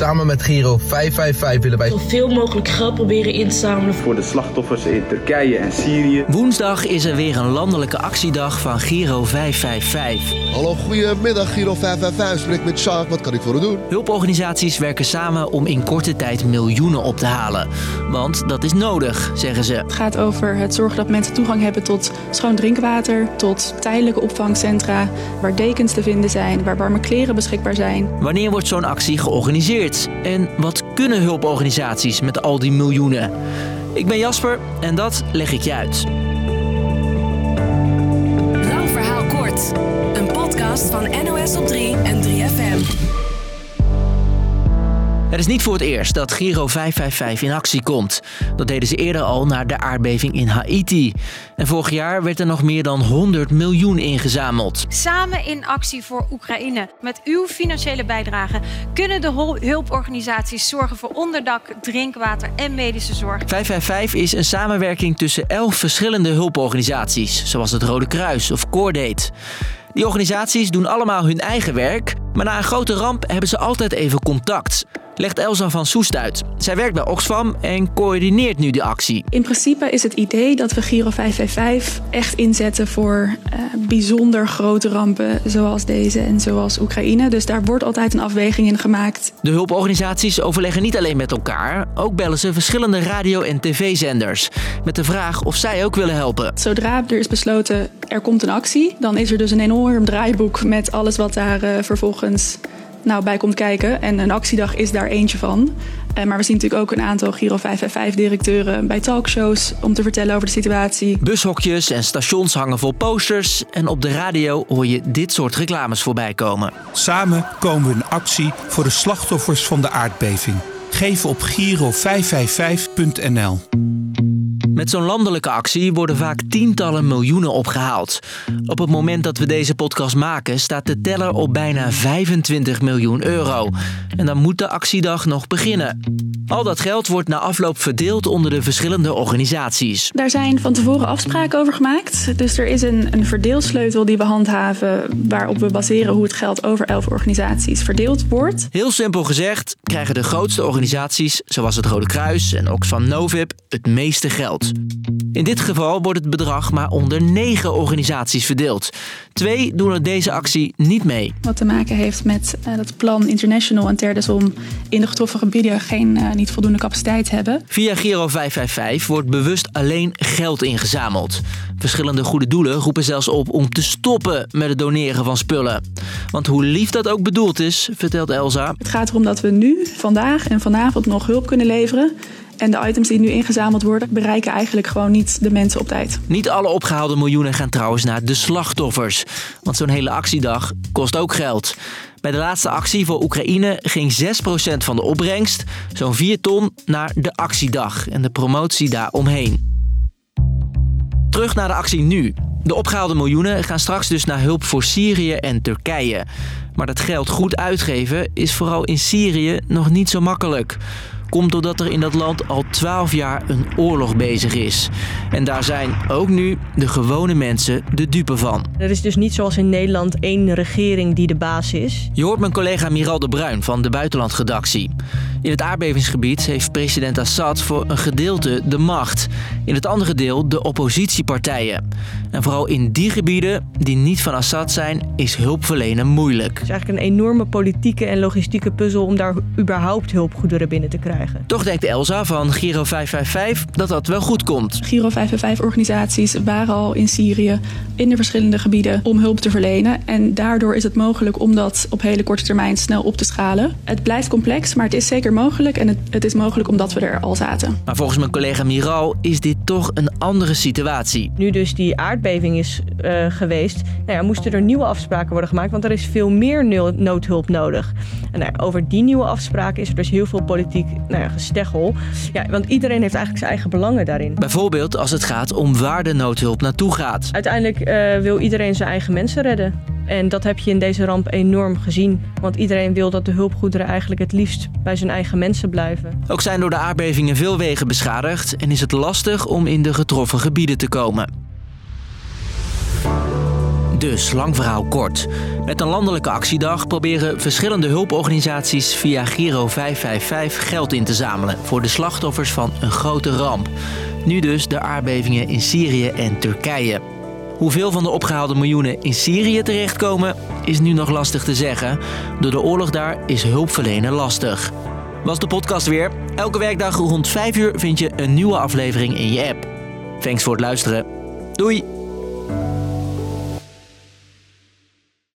Samen met Giro 555 willen wij zoveel mogelijk geld proberen in te zamelen voor de slachtoffers in Turkije en Syrië. Woensdag is er weer een landelijke actiedag van Giro 555. Hallo, goedemiddag Giro 555. Spreek met Sjaak, wat kan ik voor u doen? Hulporganisaties werken samen om in korte tijd miljoenen op te halen. Want dat is nodig, zeggen ze. Het gaat over het zorgen dat mensen toegang hebben tot schoon drinkwater, tot tijdelijke opvangcentra, waar dekens te vinden zijn, waar warme kleren beschikbaar zijn. Wanneer wordt zo'n actie georganiseerd? En wat kunnen hulporganisaties met al die miljoenen? Ik ben Jasper en dat leg ik je uit. Lang verhaal kort. Een podcast van NOS op 3 en 3FM. Het is niet voor het eerst dat Giro 555 in actie komt. Dat deden ze eerder al na de aardbeving in Haiti. En vorig jaar werd er nog meer dan 100 miljoen ingezameld. Samen in actie voor Oekraïne. Met uw financiële bijdrage kunnen de hulporganisaties zorgen voor onderdak, drinkwater en medische zorg. 555 is een samenwerking tussen elf verschillende hulporganisaties, zoals het Rode Kruis of Coordate. Die organisaties doen allemaal hun eigen werk, maar na een grote ramp hebben ze altijd even contact legt Elsa van Soest uit. Zij werkt bij Oxfam en coördineert nu de actie. In principe is het idee dat we Giro 555 echt inzetten voor uh, bijzonder grote rampen zoals deze en zoals Oekraïne. Dus daar wordt altijd een afweging in gemaakt. De hulporganisaties overleggen niet alleen met elkaar, ook bellen ze verschillende radio- en tv-zenders met de vraag of zij ook willen helpen. Zodra er is besloten er komt een actie, dan is er dus een enorm draaiboek met alles wat daar uh, vervolgens nou, bij komt kijken. En een actiedag is daar eentje van. Uh, maar we zien natuurlijk ook een aantal Giro 555-directeuren bij talkshows om te vertellen over de situatie. Bushokjes en stations hangen vol posters. En op de radio hoor je dit soort reclames voorbij komen. Samen komen we in actie voor de slachtoffers van de aardbeving. Geef op giro555.nl. Met zo'n landelijke actie worden vaak tientallen miljoenen opgehaald. Op het moment dat we deze podcast maken staat de teller op bijna 25 miljoen euro. En dan moet de actiedag nog beginnen. Al dat geld wordt na afloop verdeeld onder de verschillende organisaties. Daar zijn van tevoren afspraken over gemaakt. Dus er is een, een verdeelsleutel die we handhaven waarop we baseren hoe het geld over elf organisaties verdeeld wordt. Heel simpel gezegd krijgen de grootste organisaties, zoals het Rode Kruis en Oxfam Novib, het meeste geld. In dit geval wordt het bedrag maar onder negen organisaties verdeeld. Twee doen er deze actie niet mee. Wat te maken heeft met uh, dat plan International en Terdesom in de getroffen gebieden geen uh, niet voldoende capaciteit hebben. Via Giro 555 wordt bewust alleen geld ingezameld. Verschillende goede doelen roepen zelfs op om te stoppen met het doneren van spullen. Want hoe lief dat ook bedoeld is, vertelt Elsa. Het gaat erom dat we nu, vandaag en vanavond nog hulp kunnen leveren. En de items die nu ingezameld worden, bereiken eigenlijk gewoon niet de mensen op tijd. Niet alle opgehaalde miljoenen gaan trouwens naar de slachtoffers. Want zo'n hele actiedag kost ook geld. Bij de laatste actie voor Oekraïne ging 6% van de opbrengst, zo'n 4 ton, naar de actiedag en de promotie daaromheen. Terug naar de actie nu. De opgehaalde miljoenen gaan straks dus naar hulp voor Syrië en Turkije. Maar dat geld goed uitgeven is vooral in Syrië nog niet zo makkelijk komt doordat er in dat land al 12 jaar een oorlog bezig is. En daar zijn ook nu de gewone mensen de dupe van. Er is dus niet zoals in Nederland één regering die de baas is. Je hoort mijn collega Miral de Bruin van de Buitenlandredactie. In het aardbevingsgebied heeft president Assad voor een gedeelte de macht. In het andere deel de oppositiepartijen. En vooral in die gebieden die niet van Assad zijn, is hulp verlenen moeilijk. Het is eigenlijk een enorme politieke en logistieke puzzel om daar überhaupt hulpgoederen binnen te krijgen. Toch denkt Elsa van Giro 555 dat dat wel goed komt. Giro 555 organisaties waren al in Syrië in de verschillende gebieden om hulp te verlenen. En daardoor is het mogelijk om dat op hele korte termijn snel op te schalen. Het blijft complex, maar het is zeker mogelijk. En het, het is mogelijk omdat we er al zaten. Maar volgens mijn collega Miral is dit toch een andere situatie. Nu dus die aardbeving is uh, geweest, nou ja, moesten er nieuwe afspraken worden gemaakt. Want er is veel meer noodhulp nodig. En nou over die nieuwe afspraken is er dus heel veel politiek nou ja, gesteggel. Ja, want iedereen heeft eigenlijk zijn eigen belangen daarin. Bijvoorbeeld als het gaat om waar de noodhulp naartoe gaat. Uiteindelijk uh, wil iedereen zijn eigen mensen redden. En dat heb je in deze ramp enorm gezien. Want iedereen wil dat de hulpgoederen eigenlijk het liefst bij zijn eigen mensen blijven. Ook zijn door de aardbevingen veel wegen beschadigd en is het lastig om in de getroffen gebieden te komen. Dus, lang verhaal kort. Met een landelijke actiedag proberen verschillende hulporganisaties via Giro 555 geld in te zamelen voor de slachtoffers van een grote ramp. Nu dus de aardbevingen in Syrië en Turkije. Hoeveel van de opgehaalde miljoenen in Syrië terechtkomen, is nu nog lastig te zeggen. Door de oorlog daar is hulpverlenen lastig. Was de podcast weer? Elke werkdag rond 5 uur vind je een nieuwe aflevering in je app. Thanks voor het luisteren. Doei!